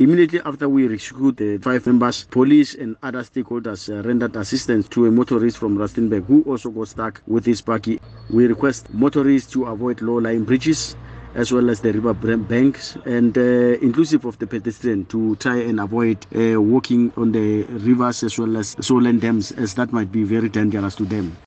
Immediately after we rescued the uh, five members, police and other stakeholders uh, rendered assistance to a motorist from Rustenburg who also got stuck with his bakkie. We request motorists to avoid low-lying bridges as well as the river banks and uh, inclusive of the pedestrian to try and avoid uh, walking on the rivers as well as solar dams as that might be very dangerous to them.